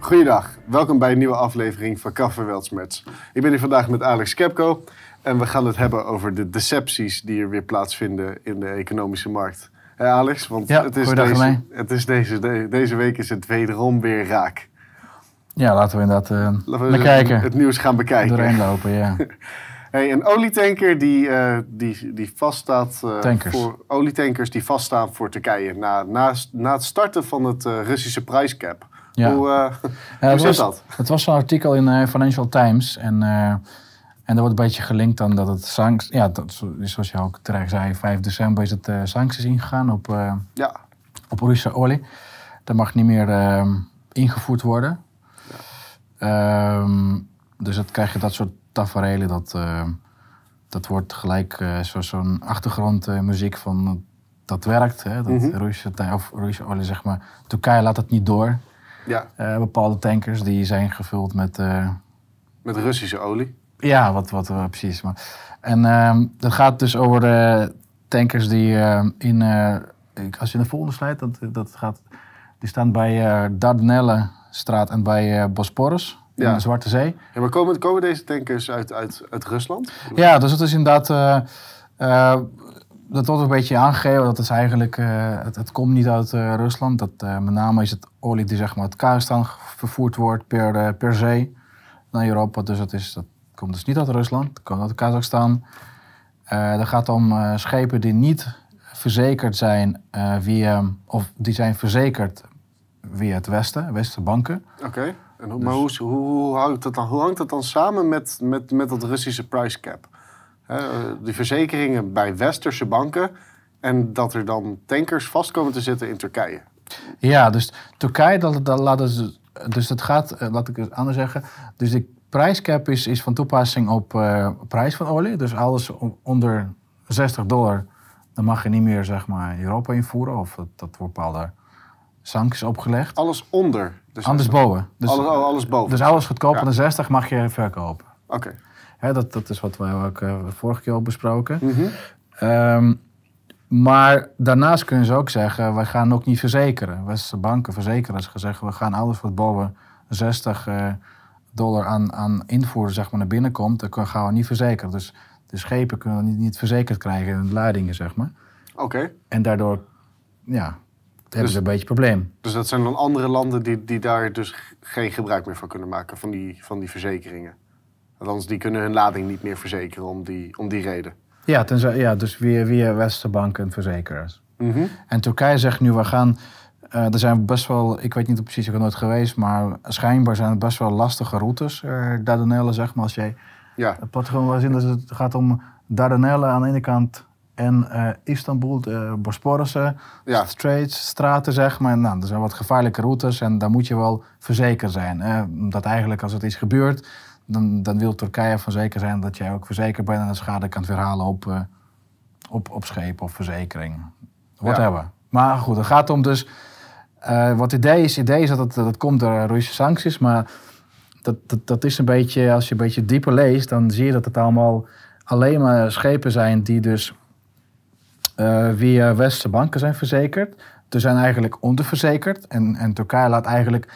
Goeiedag, welkom bij een nieuwe aflevering van Kaffe Weltsmerts. Ik ben hier vandaag met Alex Kepko en we gaan het hebben over de decepties die er weer plaatsvinden in de economische markt. Hé Alex, want Ja, het is, deze, het is deze, de- deze week is het wederom weer raak. Ja, laten we inderdaad Laten we kijken. het nieuws gaan bekijken. Doorheen lopen, ja. Hey, een olietanker die, eh, die, die vaststaat Tankers. voor olietankers die vaststaan voor Turkije na, na, na het starten van het Russische prijscap. Ja. Hoe, zit was, dat? Het was zo'n artikel in eh, Financial Times. En, eh, en er wordt een beetje gelinkt aan dat het sancties... Ja, dat, zo- zoals je ook terecht zei, 5 december is het sancties ingegaan op, Ja, op Russische olie. Dat mag niet meer eh, ingevoerd worden. Ehm, dus dan krijg je dat soort tafereelen. Dat, dat wordt gelijk zo, zo'n achtergrondmuziek van dat werkt. Hè, dat Mhm. Russische, of Russische olie, zeg maar. Turkije laat het niet door. Ja, Eh, bepaalde tankers die zijn gevuld met... eh, met Russische olie. ja, wat, wat eh, precies. Maar. En ehm dat gaat dus over de tankers die in... als je de volgende slide, dat, dat gaat... Die staan bij Dardanellenstraat en bij Bosporus in de Zwarte Zee. Ja, maar komen, komen deze tankers uit, uit, uit Rusland? Ja, dus het is inderdaad... dat wordt een beetje aangegeven. Dat is eigenlijk... eh, het, het komt niet uit eh, Rusland. Dat, eh, met name is het olie die zeg maar uit Kazachstan vervoerd wordt per, per zee naar Europa. Dus dat, is, dat komt dus niet uit Rusland. Het komt uit Kazachstan. Dat gaat om schepen die niet verzekerd zijn via... Of die zijn verzekerd via het Westen, Westen banken. Oké. En hoe- Maar hoe, hoe, hoe, hangt dat dan, hoe hangt dat dan samen met, met, met dat Russische price cap? Eh, die verzekeringen bij westerse banken en dat er dan tankers vast komen te zitten in Turkije. Ja, dus Turkije, dat, dat laten ze, dus het gaat, eh, laat ik het anders zeggen. Dus de prijscap is, is van toepassing op eh, prijs van olie. Dus alles onder 60 dollar, dan mag je niet meer zeg maar Europa invoeren. Of dat, dat wordt bepaalde sancties opgelegd. Alles onder. Dus Anders boven. Dus, alles, alles boven. dus alles goedkoper Ja. dan 60 mag je verkopen. Oké. Hè, dat, dat is wat wij ook eh, vorige keer al besproken. Mhm. Ehm, maar daarnaast kunnen ze ook zeggen, wij gaan ook niet verzekeren. Westerse banken, verzekeraars gaan zeggen, we gaan alles wat boven 60 eh, dollar aan, aan invoer zeg maar, naar binnen komt, dat gaan we niet verzekeren. Dus de schepen kunnen niet, niet verzekerd krijgen in de leidingen, zeg maar. Oké. En daardoor, ja, hebben Dus- ze een beetje een probleem. Dus dat zijn dan andere landen die, die daar dus geen gebruik meer van kunnen maken, van die, van die verzekeringen. Althans, die kunnen hun lading niet meer verzekeren om die, om die reden. Ja, tenzij, ja dus via, via westerse banken en verzekeraars. Mhm. En Turkije zegt nu, we gaan... eh, er zijn best wel, ik weet niet precies, ik ben nooit geweest, maar schijnbaar zijn het best wel lastige routes. eh Dardanellen, zeg maar, als jij Ja, het plattegrond wil zien, dus het gaat om Dardanellen aan de ene kant en eh, Istanbul, de Bosporussen, Ja. Straits, straten, zeg maar. Nou, er zijn wat gevaarlijke routes en daar moet je wel verzekerd zijn. Eh, omdat eigenlijk als het iets gebeurt, dan, dan wil Turkije van zeker zijn dat jij ook verzekerd bent en de schade kan verhalen op, eh, op, op schepen of verzekering. Whatever. Maar goed, het gaat om dus... eh, wat het idee is, het idee is dat het, dat het komt door Russische sancties, maar dat, dat, dat is een beetje, als je een beetje dieper leest, dan zie je dat het allemaal alleen maar schepen zijn die dus eh, via westerse banken zijn verzekerd. Dus zijn eigenlijk onderverzekerd. En, en Turkije laat eigenlijk,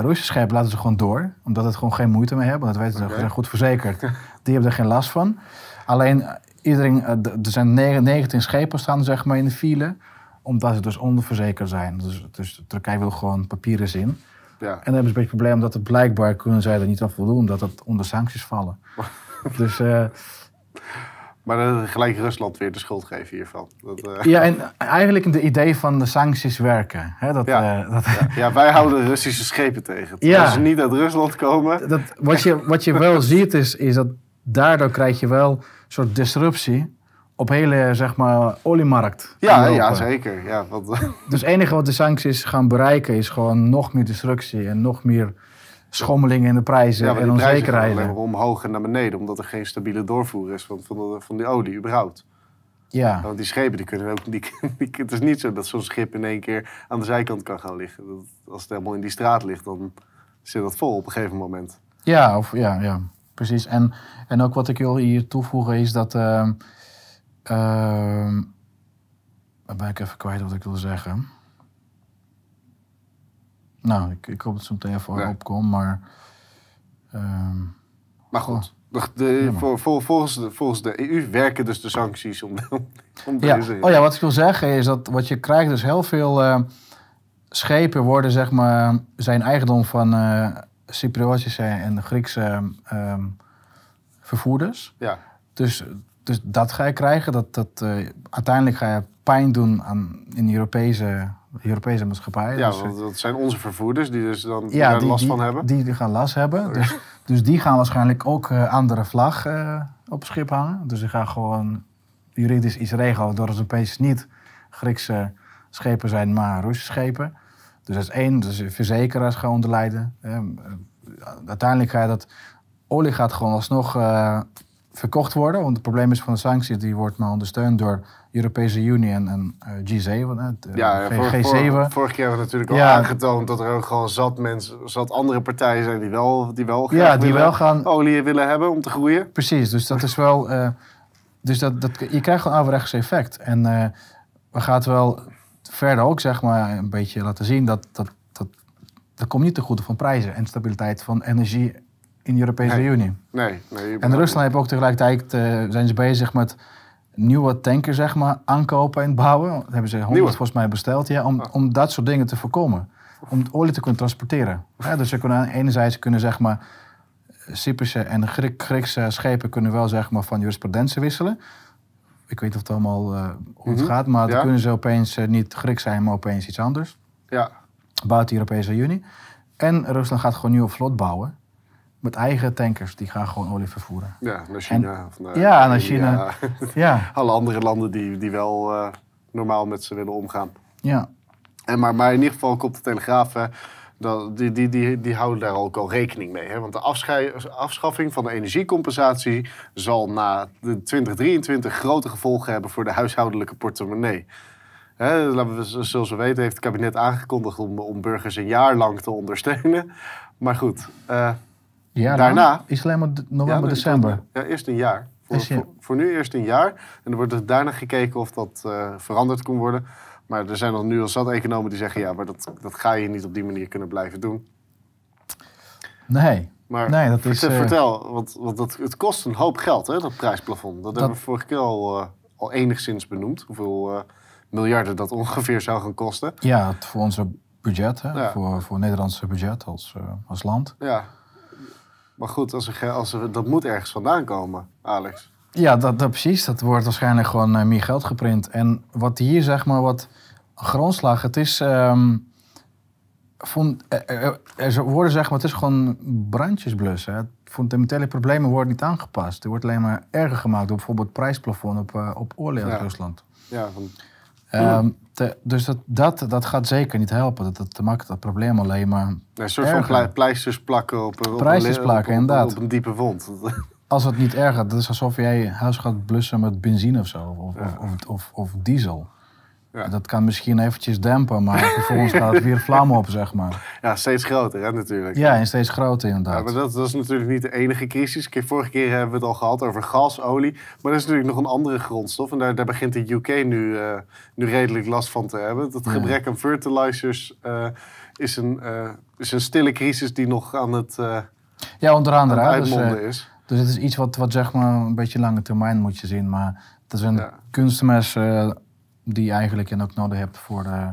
Russische schepen laten ze gewoon door, omdat het gewoon geen moeite mee hebben. Want dat weten ze, ze zijn goed verzekerd. Die hebben er geen last van. Alleen, eh, iedereen, eh, er zijn negen- 19 schepen staan zeg maar in de file, omdat ze dus onderverzekerd zijn. Dus, dus Turkije wil gewoon papieren zien. ja. En dan hebben ze een beetje het probleem dat het blijkbaar kunnen zij er niet aan voldoen, omdat het onder sancties vallen. dus eh, Maar gelijk Rusland weer de schuld geven hiervan. Dat, eh, ja, en eigenlijk de idee van de sancties werken. Hè, dat, Ja. eh, dat, ja, wij houden Russische schepen tegen. Ja. Als ze niet uit Rusland komen. dat, wat, je, wat je wel ziet is, is dat daardoor krijg je wel een soort disruptie op hele zeg maar oliemarkt. Ja, ja zeker. Ja, Dus het enige wat de sancties gaan bereiken is gewoon nog meer destructie en nog meer schommelingen in de prijzen ja, en onzekerheden. maar omhoog en naar beneden. Omdat er geen stabiele doorvoer is van, van, de, van die olie überhaupt. Ja. Want die schepen die kunnen ook... Die, die- het is niet zo dat zo'n schip in één keer aan de zijkant kan gaan liggen. Dat, als het helemaal in die straat ligt, dan zit dat vol op een gegeven moment. Ja, of, ja, ja, precies. En, en ook wat ik wil hier toevoegen is dat. ehm ehm, dan ben ik even kwijt wat ik wil zeggen. Nou, ik, ik hoop dat ze meteen even Ja. opkomt, maar... ehm, Maar goed, de, volgens, de, volgens de EU werken dus de sancties om, om Ja. deze... Oh ja, wat ik wil zeggen is dat wat je krijgt, dus heel veel eh, schepen worden, zeg maar, zijn eigendom van eh Cypriotische en Griekse ehm, vervoerders. Ja, Dus, dus dat ga je krijgen. Dat, dat, eh, uiteindelijk ga je pijn doen aan, in de Europese, Europese maatschappij. ja Dus, want dat zijn onze vervoerders die dus dan die ja, daar die, last die, van hebben. Die, die gaan last hebben. Dus, dus die gaan waarschijnlijk ook eh, andere vlag eh, op het schip hangen. Dus die gaan gewoon juridisch iets regelen, doordat het opeens niet Griekse schepen zijn, maar Russische schepen. Dus dat is één, dus verzekeraars gaan onder lijden. Eh, uiteindelijk ga je dat, olie gaat gewoon alsnog verkocht worden. Want het probleem is van de sancties, die wordt maar ondersteund door Europese Unie en, en eh, G7. eh, Ja, ja, G- vor- G7. vor- vorig jaar hebben we natuurlijk al Ja. aangetoond dat er ook gewoon zat mensen, zat andere partijen zijn die wel, die wel Ja, die willen- wel gaan- olie willen hebben om te groeien. Precies, dus dat is wel. eh, dus dat, dat, je krijgt gewoon een averechts effect. En we gaan het wel verder ook zeg maar een beetje laten zien dat dat, dat, dat komt niet ten goede van prijzen en stabiliteit van energie in de Europese Nee. Unie. Nee, nee. En Rusland heeft ook tegelijkertijd zijn ze bezig met nieuwe tankers zeg maar aankopen en bouwen. Dat hebben ze honderd Nieuwe? volgens mij besteld, ja, om, om dat soort dingen te voorkomen. Om het olie te kunnen transporteren. Ja, dus ze kunnen enerzijds kunnen zeg maar Cyprische en Griek, Griekse schepen kunnen wel zeg maar van jurisprudentie wisselen. Ik weet niet of het allemaal eh, hoe het Mhm. gaat, maar Ja. dan kunnen ze opeens eh, niet Griek zijn, maar opeens iets anders. Ja, Buiten de Europese Unie. En Rusland gaat gewoon een nieuwe vlot bouwen. Met eigen tankers, die gaan gewoon olie vervoeren. ja, naar China. of naar Ja, naar. China. Ja, Alle andere landen die, die wel eh, normaal met ze willen omgaan. ja. En maar, maar in ieder geval komt de Telegraaf, hè, dat, die, die, die, die houden daar ook al rekening mee. Hè? Want de afschaffing van de energiecompensatie zal na de 2023 grote gevolgen hebben voor de huishoudelijke portemonnee. Hè, we, zoals we weten heeft het kabinet aangekondigd om, om burgers een jaar lang te ondersteunen. Maar goed, eh, ja Daarna- is alleen maar november, ja, december. Ja, eerst een jaar. Voor, nu eerst een jaar. En er wordt dus daarna gekeken of dat eh, veranderd kon worden. Maar er zijn al nu al zat economen die zeggen... ja, maar dat, dat ga je niet op die manier kunnen blijven doen. Nee. Maar Nee, dat is, vertel, vertel, want, want dat, het kost een hoop geld, hè, dat prijsplafond. Dat, hebben we vorige keer al, eh, al enigszins benoemd. Hoeveel miljarden dat ongeveer zou gaan kosten. Ja, voor onze budget, hè? Ja. Voor, voor Nederlandse budget als, als land. Ja. Maar goed, als er, als er, dat moet ergens vandaan komen, Alex. Ja, dat, dat precies. Dat wordt waarschijnlijk gewoon eh, meer geld geprint. En wat hier zeg maar wat grondslag, het is. ehm vond, er, er- er worden zeg maar, het is gewoon brandjes blussen. Hè. Fundamentele problemen worden niet aangepast. Er wordt alleen maar erger gemaakt door bijvoorbeeld het prijsplafond op, eh, op uit Ja. Rusland. Ja, van, Ehm, te- dus dat, dat, dat gaat zeker niet helpen. Dat, dat maakt dat probleem alleen maar. een soort van Erger. pleisters plakken op, Pleisters plakken, op, op- inderdaad. op een diepe wond. Als het niet erger, dat is alsof jij huis gaat blussen met benzine of zo. Of, Ja. of, of, of, of diesel. Ja. Dat kan misschien eventjes dempen, maar vervolgens gaat het weer vlam op, zeg maar. Ja, steeds groter, hè, natuurlijk. Ja, en steeds groter Ja, inderdaad. maar dat, dat is natuurlijk niet de enige crisis. Vorige keer hebben we het al gehad over gas, olie. Maar er is natuurlijk nog een andere grondstof. En daar, daar begint de UK nu, eh, nu redelijk last van te hebben. Dat gebrek aan fertilizers eh, is, een, eh, is een stille crisis die nog aan het, Ja, onder aan het Dus, uitmonden is. dus het is iets wat, wat zeg maar een beetje lange termijn moet je zien. Maar het is een Ja. kunstmest die je eigenlijk en ook nodig hebt voor, de,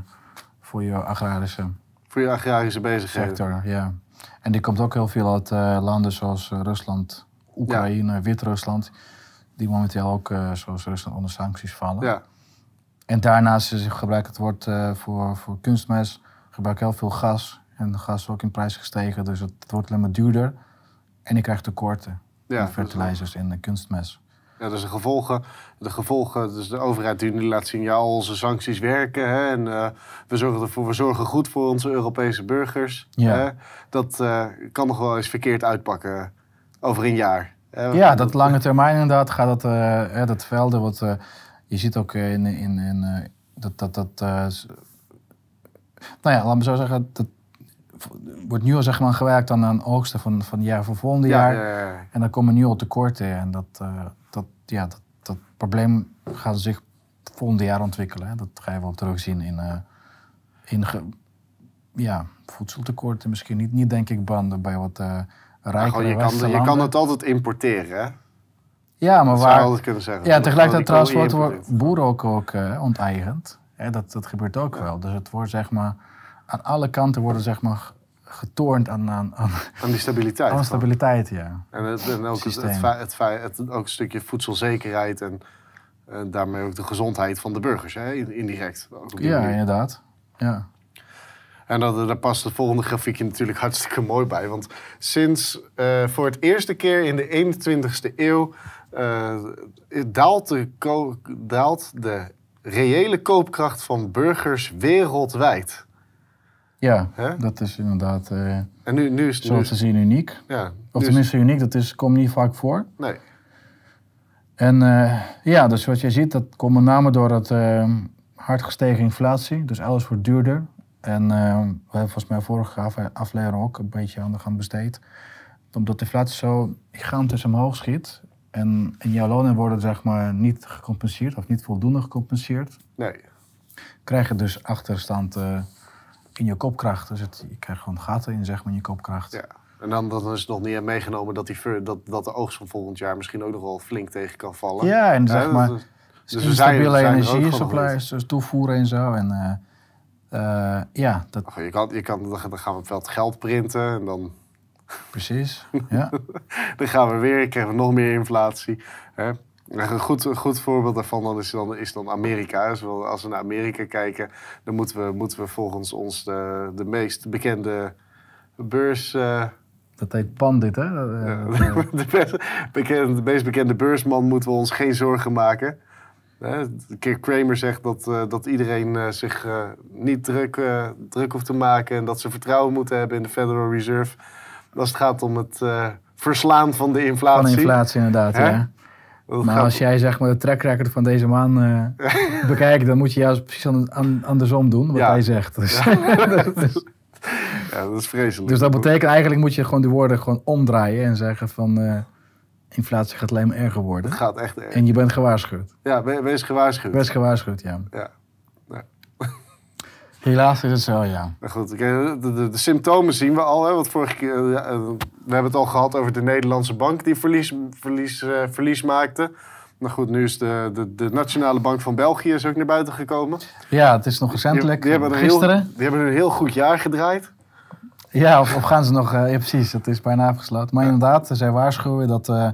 voor je agrarische Voor je agrarische bezigheden. sector. Ja. En die komt ook heel veel uit eh, landen zoals eh, Rusland, Oekraïne, Wit-Rusland. Die momenteel ook, eh, zoals Rusland, onder sancties vallen. Ja, En daarnaast is gebruikt het woord eh, voor, voor kunstmest, gebruik heel veel gas. En de gas is ook in prijs gestegen, dus het, het wordt alleen maar duurder. En je krijgt tekorten ja, in fertilizers en eh, kunstmest. Ja, dus de gevolgen, de gevolgen, dus de overheid die nu laat zien, ja, onze sancties werken. Hè, en eh, we, zorgen ervoor, we zorgen goed voor onze Europese burgers. Ja. Hè, dat eh, kan nog wel eens verkeerd uitpakken over een jaar. hè. Ja, dat lange termijn inderdaad gaat dat, hè, dat velden wat je ziet ook in, in, in dat, dat, dat nou ja, laat me zo zeggen, dat wordt nu al zeg maar gewerkt aan een oogsten van, van het jaar voor volgende ja, jaar. ja, ja. En dan komen nu al tekorten. En dat, dat, ja, dat, dat probleem gaat zich volgende jaar ontwikkelen. Hè. Dat ga je wel terugzien in, eh, in ge- ja, voedseltekorten misschien niet, niet denk ik banden bij wat uh, rijkere gewoon, je, kan, je kan het altijd importeren, hè? Ja, maar zou waar... altijd kunnen zeggen. Ja, tegelijkertijd trouwens wordt boeren ook, ook eh, onteigend. Hè, dat, dat gebeurt ook wel. Dus het wordt zeg maar... Aan alle kanten worden zeg maar getornd aan, aan, aan, Aan die stabiliteit. aan stabiliteit, ja. En, het, en ook, het, het, het, ook een stukje voedselzekerheid en, en daarmee ook de gezondheid van de burgers, hè? in- indirect. Ja, manier. inderdaad. Ja. En dat, daar past het volgende grafiekje natuurlijk hartstikke mooi bij. Want sinds eh, voor het eerste keer in de 21ste eeuw eh, daalt, de daalt de reële koopkracht van burgers wereldwijd. Ja, Hè? dat is inderdaad eh En nu, nu is het... zo Nu, te zien uniek. ja, Of nu is- tenminste uniek, dat is, komt niet vaak voor. nee. En eh, ja, dus wat je ziet, dat komt met name door het eh, hard gestegen inflatie. Dus alles wordt duurder. En eh, we hebben volgens mij vorige af- aflevering ook een beetje aan besteed. Omdat de inflatie zo gigantisch omhoog schiet. En, en jouw lonen worden zeg maar niet gecompenseerd of niet voldoende gecompenseerd. nee. Krijg je dus achterstand eh, in je kopkracht. Dus het, je krijgt gewoon gaten in zeg maar, in je kopkracht. Ja. En dan, dan is het nog niet meegenomen dat, die, dat, dat de oogst van volgend jaar misschien ook nog wel flink tegen kan vallen. Ja, en zeg maar, dus we zijn- instabiele we zijn ook energie, supplies, dus toevoeren en zo. En eh, eh, ja, dat Ach, Je kan, je kan, dan gaan we wat geld printen en dan, precies. Ja. dan gaan we weer, krijgen we nog meer inflatie. Hè? Een goed, een goed voorbeeld daarvan dan is, dan, is dan Amerika. Dus als we naar Amerika kijken, dan moeten we, moeten we volgens ons de, de meest bekende beurs... eh, Dat heet Pandit, hè? Eh, Ja, de, best- de meest bekende beursman moeten we ons geen zorgen maken. Kirk Kramer zegt dat, eh, dat iedereen zich niet druk, druk hoeft te maken en dat ze vertrouwen moeten hebben in de Federal Reserve. Als het gaat om het verslaan van de inflatie. van inflatie inderdaad, Hè? ja. Maar gaat- als jij zeg maar de track record van deze man eh, bekijkt, dan moet je juist precies andersom doen wat Ja. hij zegt. Dus, dus, ja, dat is vreselijk. dus dat betekent eigenlijk moet je gewoon die woorden gewoon omdraaien en zeggen van eh, inflatie gaat alleen maar erger worden. Het gaat echt erg. En je bent gewaarschuwd. Ja, we- wees gewaarschuwd. Best gewaarschuwd, ja. Ja. Ja. Helaas is het zo, ja. Maar goed, oké, de, de, de symptomen zien we al. Hè, want vorige keer, ja, eh, we hebben het al gehad over de Nederlandse bank die verlies, verlies, eh, verlies maakte. Maar goed, nu is de, de, de Nationale Bank van België is ook naar buiten gekomen. Ja, het is nog recentelijk. Die, die hebben een Gisteren. Heel, die hebben een heel goed jaar gedraaid. Ja, of, of gaan ze nog... eh, ja, precies, het is bijna afgesloten. Maar inderdaad, zij waarschuwen dat... eh,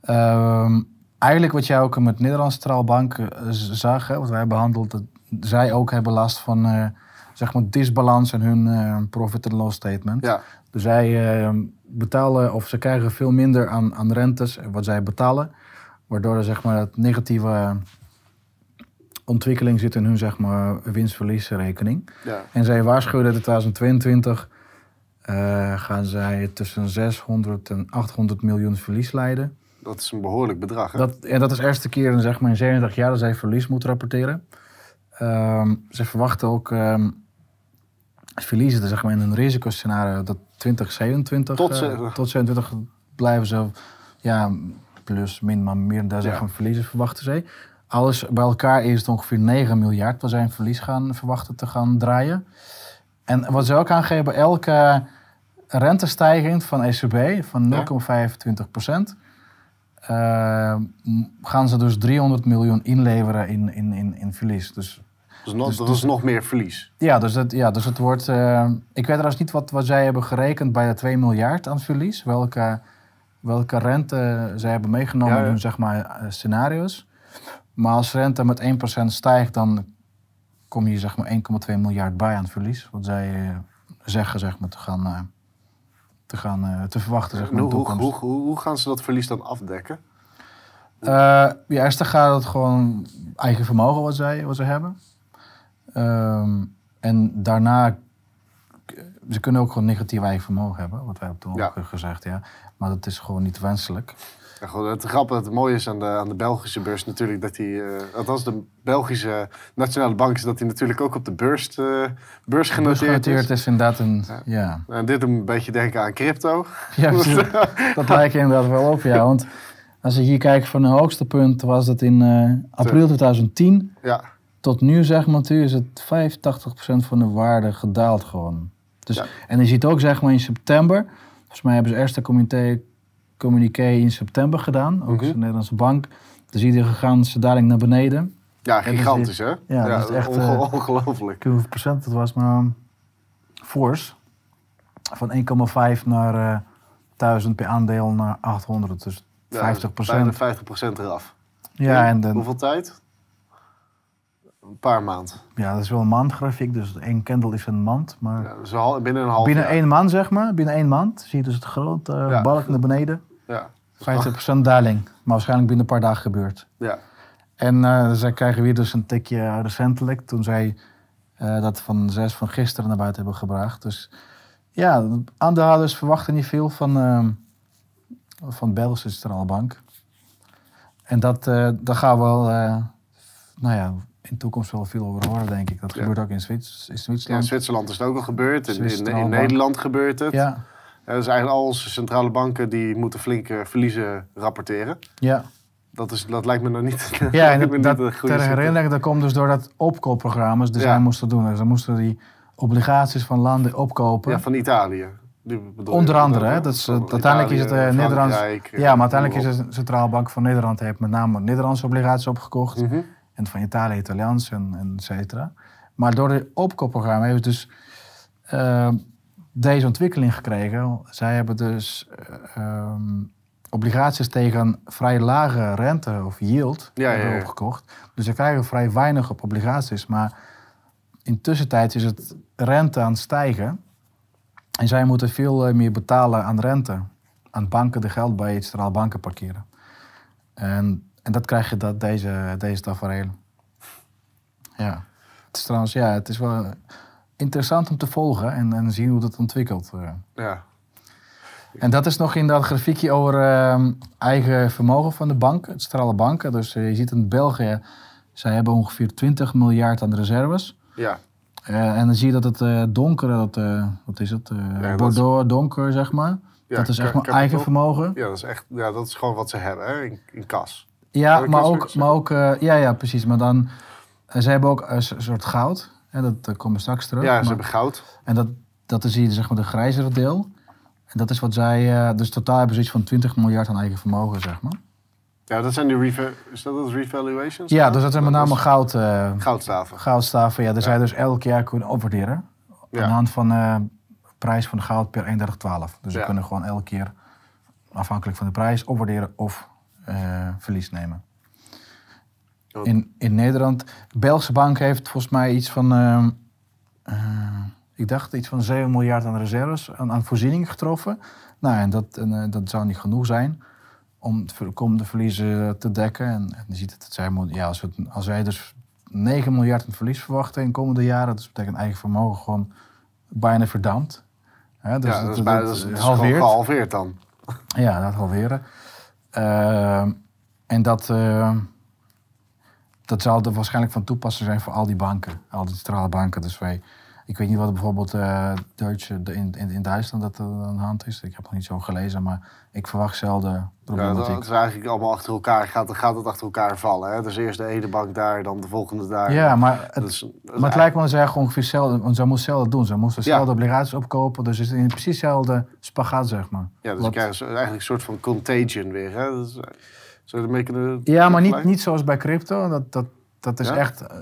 ehm, eigenlijk wat jij ook met Nederlandse Centraalbank eh, zag, hè, wat wij behandeld, dat zij ook hebben last van eh, zeg maar disbalans in hun eh, profit and loss statement. Ja, Dus zij eh, betalen of ze krijgen veel minder aan, aan rentes wat zij betalen. Waardoor er zeg maar het negatieve ontwikkeling zit in hun zeg maar winstverliesrekening. ja. En zij waarschuwen dat in 2022 eh, gaan zij tussen 600 en 800 miljoen verlies leiden. dat is een behoorlijk bedrag. Hè? Dat, en dat is de eerste keer in, zeg maar, in 37 jaar dat zij verlies moeten rapporteren. Ehm, ze verwachten ook ehm verliezen zeg maar, in een risicoscenario dat 2027 Tot ze- tot 27 blijven ze ja, plus min maar meer daar Ja. zeg maar, verliezen verwachten zij. Alles bij elkaar is het ongeveer 9 miljard waar zij een verlies gaan verwachten te gaan draaien. En wat ze ook aangeven, elke rentestijging van ECB van 0,25 procent, eh, m- gaan ze dus 300 miljoen inleveren in, in, in, in verlies. Dus Dus, nog, dus- dat dus- is nog meer verlies. ja, dus het, ja, dus het wordt. eh, ik weet trouwens niet wat, wat zij hebben gerekend bij de 2 miljard aan verlies. Welke, welke rente zij hebben meegenomen Ja, ja. in hun zeg maar, eh, scenario's. Maar als rente met 1% stijgt, dan kom je zeg maar 1,2 miljard bij aan verlies. Wat zij eh, zeggen zeg maar, te gaan, te, gaan te verwachten zeg maar, hoe, hoe, hoe, hoe, gaan ze dat verlies dan afdekken? Eh, ja, eerst dan gaat het gewoon eigen vermogen wat zij, wat ze hebben. Ehm, en daarna, k- ze kunnen ook gewoon negatief eigen vermogen hebben, wat wij hebben toen Ja. gezegd, ja. Maar dat is gewoon niet wenselijk. Ja, goed, het grappige, het mooie is aan de, aan de Belgische beurs natuurlijk dat die, eh, althans de Belgische Nationale Bank is dat die natuurlijk ook op de beurs, eh, beurs genoteerd Genoteerd is. is inderdaad een, ja. En dit doet een beetje denken aan crypto. Ja, dat lijkt inderdaad wel op, ja. Want als je hier kijkt van het hoogste punt was dat in eh, april 2010. Ja, tot nu, zeg maar, is het 85% van de waarde gedaald gewoon. Dus, Ja. En je ziet ook, zeg maar, in september, volgens mij hebben ze eerst de communiqué, in september gedaan, ook Mhm. de Nederlandse bank. Dan zie je de gigantische daling naar beneden. Ja, gigantisch hè? ja, dat is echt, onge- eh, ongelooflijk. Ik weet hoeveel procent het was, maar fors. Van 1,5 naar eh 1000 per aandeel naar 800, dus 50 Bijna 50% eraf. Ja, en de, Hoeveel tijd? Een paar maanden. ja, dat is wel een maandgrafiek, dus één candle is een maand. Maar Ja, dus binnen een half binnen jaar. één maand, zeg maar, binnen één maand, zie je dus het grote eh, Ja. balk naar beneden. Ja. 50% daling, maar waarschijnlijk binnen een paar dagen gebeurd. ja. En eh, zij krijgen weer dus een tikje recentelijk, toen zij eh, dat van zes van gisteren naar buiten hebben gebracht. Dus ja, de aandeelhouders verwachten niet veel van, ehm van Belgische Centrale Bank. En dat, eh daar gaan we wel, nou ja, in de toekomst wel veel over horen, denk ik. Dat Ja. gebeurt ook in, Zwits, in Ja, in Zwitserland. Zwitserland is het ook al gebeurd. In, in, Zwitserland, in Nederland gebeurt het. Ja, Ja, dus eigenlijk al onze centrale banken die moeten flinke verliezen rapporteren. ja. Dat, is, dat lijkt me nou niet, Ja, en dat, ter herinnering, dat komt dus door dat opkoopprogramma's die Ja. zij moesten doen. Dus dan moesten die obligaties van landen opkopen. Ja, van Italië. Onder andere, Dat- hè, dat is, eh, uiteindelijk is het eh, Nederlands. Ja, maar uiteindelijk is de Centrale Bank van Nederland heeft met name Nederlandse obligaties opgekocht. op. Mhm. En van Italië Italiaans en, en et cetera. Maar door het opkoopprogramma heeft dus eh, deze ontwikkeling gekregen. Zij hebben dus eh, ehm, obligaties tegen vrij lage rente of yield Ja, hebben ja, ja. opgekocht. Dus ze krijgen vrij weinig op obligaties. Maar intussen is het rente aan het stijgen. En zij moeten veel eh, meer betalen aan rente. Aan banken de geld bij het centraal banken parkeren. En, en dat krijg je dat deze, deze tafereel. Ja. Het is trouwens, ja, het is wel interessant om te volgen en, en zien hoe dat ontwikkelt. eh. Ja. En dat is nog in dat grafiekje over ehm, eigen vermogen van de banken, het centrale banken. Dus eh, je ziet in België, zij hebben ongeveer 20 miljard aan reserves. Ja. Eh, en dan zie je dat het eh, donkere, dat, eh, wat is het, eh, is- Bordeaux donker zeg maar. Ja, dat is echt maar eigen vermogen. ja, dat is echt, ja, dat is gewoon wat ze hebben hè, in, in kas. Ja, maar ook, maar ook eh, ja, ja, precies. Maar dan, eh, ze hebben ook een soort goud. Hè, dat eh, komen we straks terug. Ja, ze maar- hebben goud. En dat, dat is hier zeg maar de grijzere deel. En dat is wat zij, dus totaal hebben ze iets van 20 miljard aan eigen vermogen, zeg maar. Ja, dat zijn die reva- is dat het revaluations? Ja, dus dat zijn met name is goud, goudstaven. goudstaven. Ja, die zij dus elk jaar kunnen opwaarderen. Ja. Aan de hand van de prijs van de goud per 31,12. Dus ze kunnen gewoon elke keer, afhankelijk van de prijs, opwaarderen of eh, verlies nemen. Ja. In, in Nederland, de Belgische bank heeft volgens mij iets van, ehm, eh, ik dacht iets van 7 miljard aan reserves, aan, aan voorzieningen getroffen. Nou, en dat, en, eh, dat zou niet genoeg zijn om de komende verliezen te dekken. En, en je ziet het, het zij, moet- ja, als, we, als wij dus 9 miljard aan verlies verwachten in de komende jaren, dat betekent eigen vermogen gewoon bijna verdampt. Dus ja, dat is, bijna, dat dat is, dat is gewoon halveert. gehalveerd dan. Ja, dat halveren. Ehm, en dat, eh, dat zal er waarschijnlijk van toepassing zijn voor al die banken, al die centrale banken. Dus wij, ik weet niet wat bijvoorbeeld de- in, in, in Duitsland dat er aan de hand is. Ik heb nog niet zo gelezen, maar ik verwacht zelden Ja, problematiek. dat is eigenlijk allemaal achter elkaar. Gaat, gaat het achter elkaar vallen. Hè? Dus eerst de ene bank daar, dan de volgende daar. Ja, maar het, Dat is- dat is maar het lijkt me dat zij gewoon ongeveer hetzelfde, want zij moest hetzelfde doen. Ze moesten Ja. dezelfde obligaties opkopen, dus het is in precies hetzelfde spagaat, zeg maar. Ja, dus Wat- krijgen ze eigenlijk een soort van contagion weer. Hè? Dat is, zou je ermee kunnen... Ja, maar niet, niet zoals bij crypto. Dat, dat, dat is Ja? echt eh,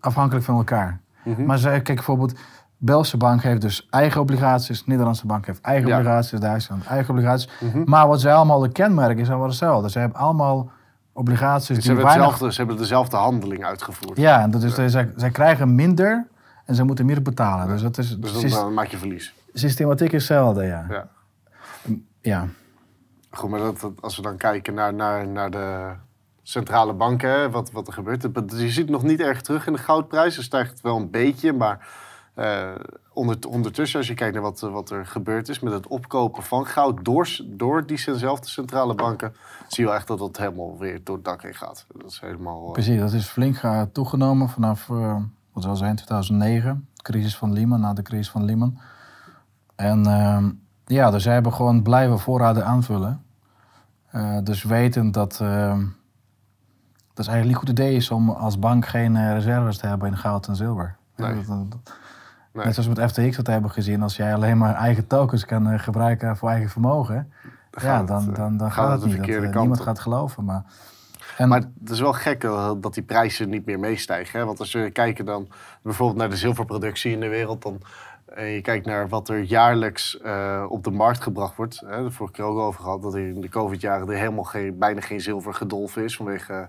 afhankelijk van elkaar. Mhm. Maar ze, kijk bijvoorbeeld, Belgische bank heeft dus eigen obligaties, Nederlandse bank heeft eigen Ja. obligaties, Duitsland eigen obligaties. Mhm. Maar wat zij allemaal de kenmerken is, allemaal hetzelfde. Ze hebben allemaal obligaties Ze die hebben, weinig... hetzelfde, ze hebben dezelfde handeling uitgevoerd. Ja, en dat is, zij, zij krijgen minder en ze moeten meer betalen. Dus dat is, Dus dan, dan maak je verlies. systematiek is hetzelfde, ja. Ja. Ja, Goed, maar dat, dat- als we dan kijken naar, naar, naar de centrale banken, wat, wat er gebeurt. Je ziet het nog niet erg terug in de goudprijs. Er stijgt wel een beetje, maar eh, onder, ondertussen, als je kijkt naar wat, wat er gebeurd is met het opkopen van goud door, door diezelfde centrale banken, zie je wel echt dat het helemaal weer door het dak heen gaat. Dat is helemaal... eh, precies. Dat is flink eh, toegenomen vanaf, wat het zijn, 2009. De crisis van Lehman, na de crisis van Lehman. En ja, dus zij hebben gewoon blijven voorraden aanvullen. Dus weten dat, dat is eigenlijk niet een goed idee is om als bank geen eh, reserves te hebben in goud en zilver. Nee. Dat- dat- dat- Nee. Net zoals met FTX wat we hebben gezien, als jij alleen maar eigen tokens kan eh, gebruiken voor eigen vermogen, ja, gaat dan, het, dan, eh, dan gaat het het de niet. Dat, kant niemand op. gaat geloven. Maar, en, Maar het is wel gek dat die prijzen niet meer meestijgen. Hè? Want als we kijken dan bijvoorbeeld naar de zilverproductie in de wereld... dan en je kijkt naar wat er jaarlijks op de markt gebracht wordt. Hè? Vorige keer ook over gehad dat er in de covid-jaren... er helemaal geen, bijna geen zilver gedolven is vanwege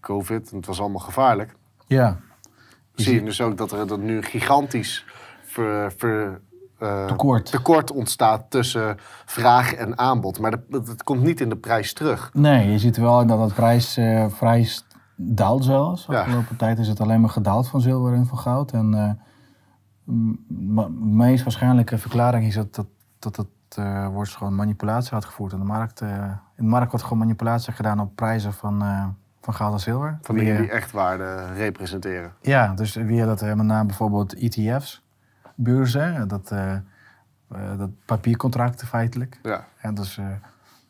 covid. En het was allemaal gevaarlijk. ja, Je zie je dus ook dat er dat nu gigantisch ver, ver, eh, Tekort. tekort ontstaat tussen vraag en aanbod. Maar dat, dat, dat komt niet in de prijs terug. Nee, je ziet wel dat het prijs eh, vrij st- daalt zelfs. De Ja. afgelopen tijd is het alleen maar gedaald van zilver en van goud. En eh, de meest waarschijnlijke verklaring is dat, dat, dat het eh, wordt gewoon manipulatie uitgevoerd in de markt. eh, in de markt wordt gewoon manipulatie gedaan op prijzen van, eh, van goud en zilver. Van dingen die echt waarde representeren. Ja, dus via dat eh, met name bijvoorbeeld ETF's, beurzen, dat, eh, eh, dat papiercontracten feitelijk. Ja, En dus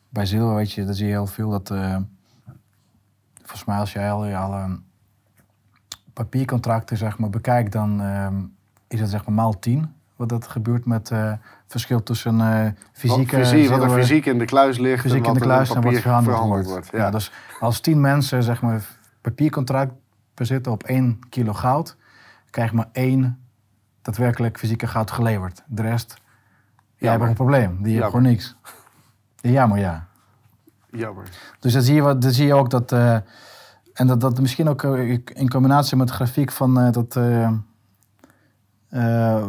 bij zilver weet je, dan zie je heel veel dat. eh, volgens mij als je al alle papiercontracten zeg maar, bekijkt, dan ehm, is het zeg maar maal 10 wat dat gebeurt met eh, het verschil tussen eh fysieke wat, fysiek, wat er fysiek in de kluis ligt fysiek en in de kluis en wat verhandeld wordt. Ja. Ja. dus als 10 mensen zeg maar papiercontract bezitten op 1 kilo goud, krijg je maar één daadwerkelijk fysieke goud geleverd. De rest, jij hebt een probleem. Die heeft Jammer. gewoon niks. Jammer, ja. Jammer. Dus dan zie je, dan zie je ook dat. eh, en dat, dat misschien ook eh, in combinatie met de grafiek van eh, dat. Eh,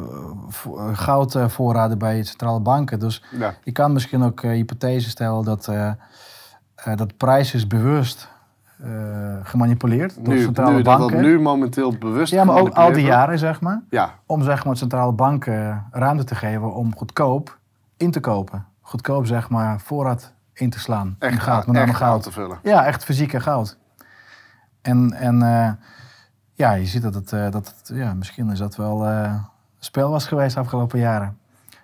vo- goudvoorraden bij centrale banken. Dus Ja. je kan misschien ook eh, hypothese stellen dat, eh dat prijs is bewust gemanipuleerd door centrale nu, dat banken. dat nu momenteel bewust ja, maar ook al die jaren, zeg maar. Ja, Om zeg maar centrale banken ruimte te geven om goedkoop in te kopen. Goedkoop zeg maar voorraad in te slaan. echt in goud, met name echt goud. te vullen. Ja, echt fysieke goud. En, en ja, je ziet dat het, eh, dat het ja, misschien is dat wel eh, een spel was geweest de afgelopen jaren.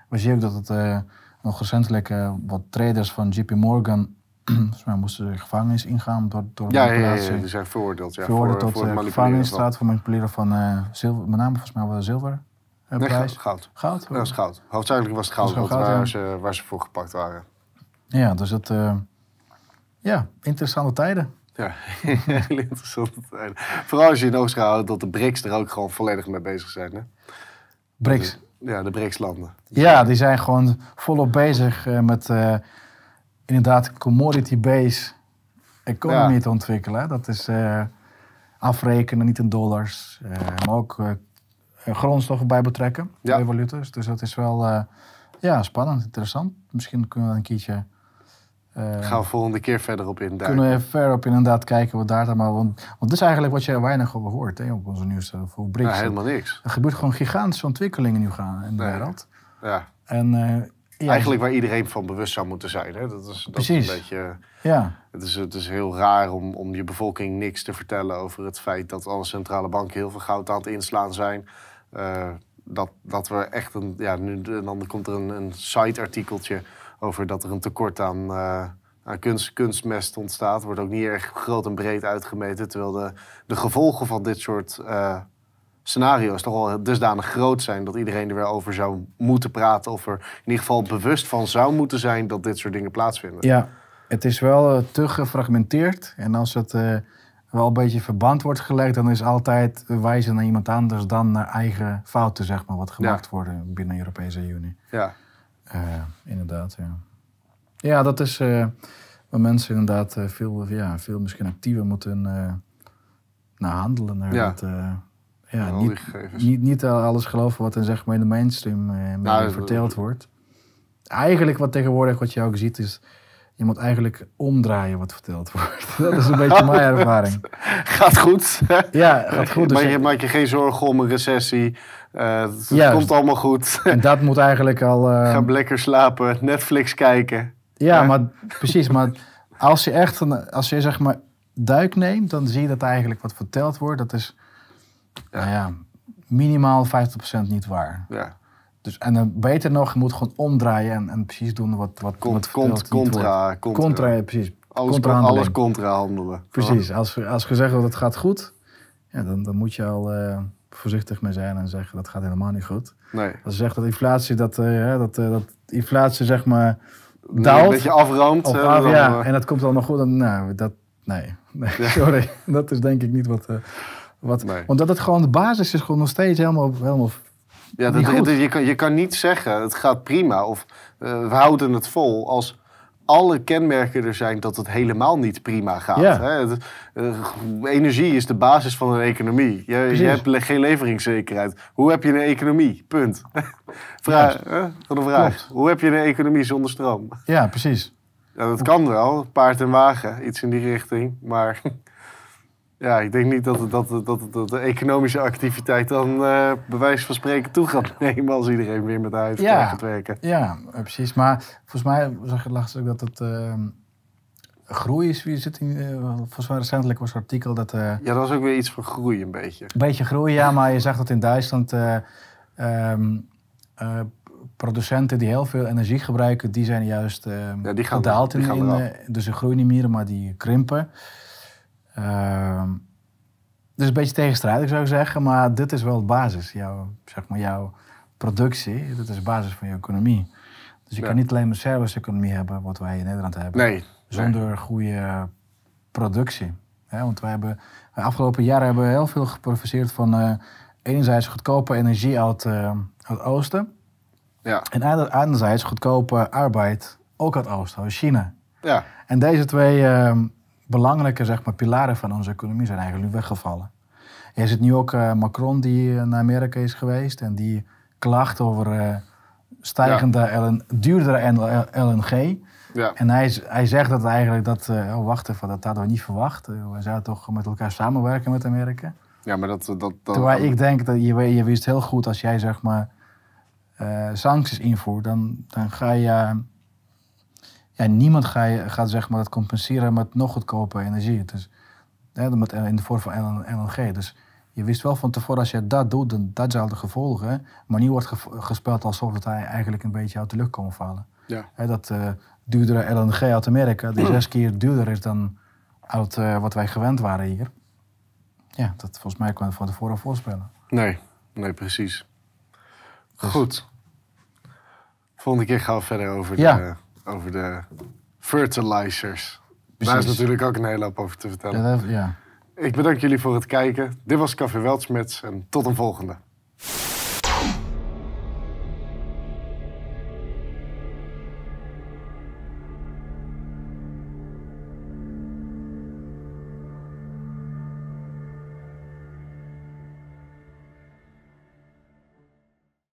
We zien ook dat het eh, nog recentelijk wat traders van JP Morgan, volgens mij moesten ze gevangenis ingaan door, door Ja, ja, ja, ja, die zijn veroordeeld. Ja, Veroordeeld voor, tot voor gevangenisstraat voor manipuleren van zilver, met name volgens mij wel zilver Nee, prijs. goud. Goud? Ja, dat is goud. Hoofdzakelijk was het goud, waar, ze, waar ze voor gepakt waren. Ja, dus dat, ja, interessante tijden. Ja, heel interessante tijden. Vooral als je in oogschouw houdt dat de BRICS er ook gewoon volledig mee bezig zijn. Hè? BRICS. Ja, de BRICS-landen. Ja, die zijn gewoon volop bezig eh, met eh, inderdaad commodity-based economy Ja. te ontwikkelen. Dat is eh, afrekenen, niet in dollars, maar ook grondstoffen bij betrekken, Ja. valuta's. Dus dat is wel ja, spannend, interessant. Misschien kunnen we een keertje... eh, Gaan we volgende keer verder op induiken. kunnen we even verder op inderdaad kijken wat daar dan maar... Want, want dat is eigenlijk wat je weinig over hoort hè, op onze nieuws eh, voor BRICS. Ja, helemaal niks. Er gebeurt gewoon gigantische ontwikkelingen nu gaan in de Nee. wereld. Ja. En, eh, ja, Eigenlijk waar iedereen van bewust zou moeten zijn. Hè? Dat is, dat is Precies. een beetje... Ja, Het is, het is heel raar om, om je bevolking niks te vertellen over het feit dat alle centrale banken heel veel goud aan het inslaan zijn. Dat, dat we echt een. Ja, nu, en dan komt er een, een site-artikeltje over dat er een tekort aan, eh, aan kunst, kunstmest ontstaat. Wordt ook niet erg groot en breed uitgemeten. Terwijl de, de gevolgen van dit soort eh, scenario's toch wel dusdanig groot zijn dat iedereen er weer over zou moeten praten. Of er in ieder geval bewust van zou moeten zijn dat dit soort dingen plaatsvinden. ja, het is wel eh, te gefragmenteerd. En als het wel een beetje verband wordt gelegd, dan is altijd wijzen naar iemand anders dan naar eigen fouten, zeg maar, wat gemaakt worden binnen de Europese Unie. Ja. Eh, inderdaad, ja. Ja, dat is eh, waar mensen inderdaad eh, veel, ja, veel misschien actiever moeten naar handelen. Naar Ja. eh, ja, die niet, niet, niet alles geloven wat er zeg maar, in de mainstream eh, Nou, verteld wordt. Eigenlijk wat tegenwoordig wat je ook ziet is, je moet eigenlijk omdraaien wat verteld wordt. dat is een beetje mijn ervaring. Gaat goed. Ja, gaat goed. Dus maak, je, maak je geen zorgen om een recessie. Eh, het komt allemaal goed. en dat moet eigenlijk al... eh, Ga lekker slapen, Netflix kijken. Ja, maar precies. Maar als je echt een, als je zeg maar duik neemt, dan zie je dat eigenlijk wat verteld wordt, dat is Ja. nou ja, minimaal 50% niet waar. Ja. Dus, en dan beter nog, je moet gewoon omdraaien en, en precies doen wat, wat, wat verteld contra, contra. Contra, precies. Alles, Contrahandeling. alles contra handelen. Precies, als, als gezegd wordt het gaat goed, ja, dan, dan moet je al eh, voorzichtig mee zijn en zeggen dat gaat helemaal niet goed. Nee. Als je zegt dat inflatie, dat, eh, dat, eh, dat inflatie zeg maar Een daalt. beetje afroomt. Of, eh, ah, dan, ja, eh, en dat komt allemaal goed. Dan, nou, dat, nee, nee sorry. Dat is denk ik niet wat... eh, wat Nee. Omdat het gewoon de basis is gewoon nog steeds helemaal... helemaal Ja, dat, dat- je, kan, je kan niet zeggen, het gaat prima of we houden het vol als alle kenmerken er zijn dat het helemaal niet prima gaat. Ja. Hè? Het- eh, energie is de basis van een economie. Je, je hebt geen leveringszekerheid. Hoe heb je een economie? Punt. Vraag, hè? Van de vraag. Klopt. Hoe heb je een economie zonder stroom? ja, precies. Ja, dat kan wel, paard en wagen, iets in die richting. Maar ja, ik denk niet dat, het- dat, het- dat, het- dat de economische activiteit dan eh bij wijze van spreken toe gaat nemen als iedereen weer met de huis Ja. gaat werken. Ja, precies. Maar volgens mij zag je laatst ook dat het... eh, groei is... Wie zit in, eh, volgens mij recentelijk was een artikel dat... Ja, dat was ook weer iets van groei een beetje. Een beetje groei, ja, maar je zag dat in Duitsland eh, ehm, eh, producenten die heel veel energie gebruiken, die zijn juist ehm Ja, die gaan- gedaald. die in, gaan in, dus ze groeien niet meer, maar die krimpen. Ehm, dus een beetje tegenstrijdig zou ik zeggen, maar dit is wel de basis. Jouw, zeg maar, jouw productie, dit is de basis van je economie. Dus je Ja. kan niet alleen maar service-economie hebben, wat wij in Nederland hebben Nee, zonder goede productie. Want wij hebben de afgelopen jaren hebben we heel veel geprofiteerd van eh, enerzijds goedkope energie uit, eh, uit het oosten ja. en ander- anderzijds goedkope arbeid ook uit het oosten, uit China. ja. En deze twee eh, belangrijke zeg maar, pilaren van onze economie zijn eigenlijk nu weggevallen. Je ziet nu ook eh, Macron die naar Amerika is geweest en die klaagt over eh, stijgende LN, duurdere LNG. ja. En hij, hij zegt dat eigenlijk dat, eh, oh wacht even, dat hadden we niet verwacht. Eh, we zouden toch met elkaar samenwerken met Amerika. ja, maar dat... dat, dat Terwijl ik denk dat je, je wist heel goed als jij zeg maar eh, sancties invoert, dan, dan ga je, ja, niemand ga je, gaat zeg maar dat compenseren met nog goedkope energie. Dus, hè, met, in de vorm van LN LNG. Dus je wist wel van tevoren als je dat doet, dan dat zou de gevolgen. Maar nu wordt ge- gespeeld alsof het hij eigenlijk een beetje uit de lucht komen vallen. Ja. Hè, dat eh duurdere LNG uit Amerika, die zes keer duurder is dan uit, eh, wat wij gewend waren hier. Ja, dat volgens mij je van tevoren voorspellen. Nee, nee, precies. Dus- Goed. Volgende keer gaan we verder over, Ja. de, over de fertilizers. Daar is natuurlijk ook een hele hoop over te vertellen. Ja, dat- ja. Ik bedank jullie voor het kijken. Dit was Café Weltschmerz en tot een volgende.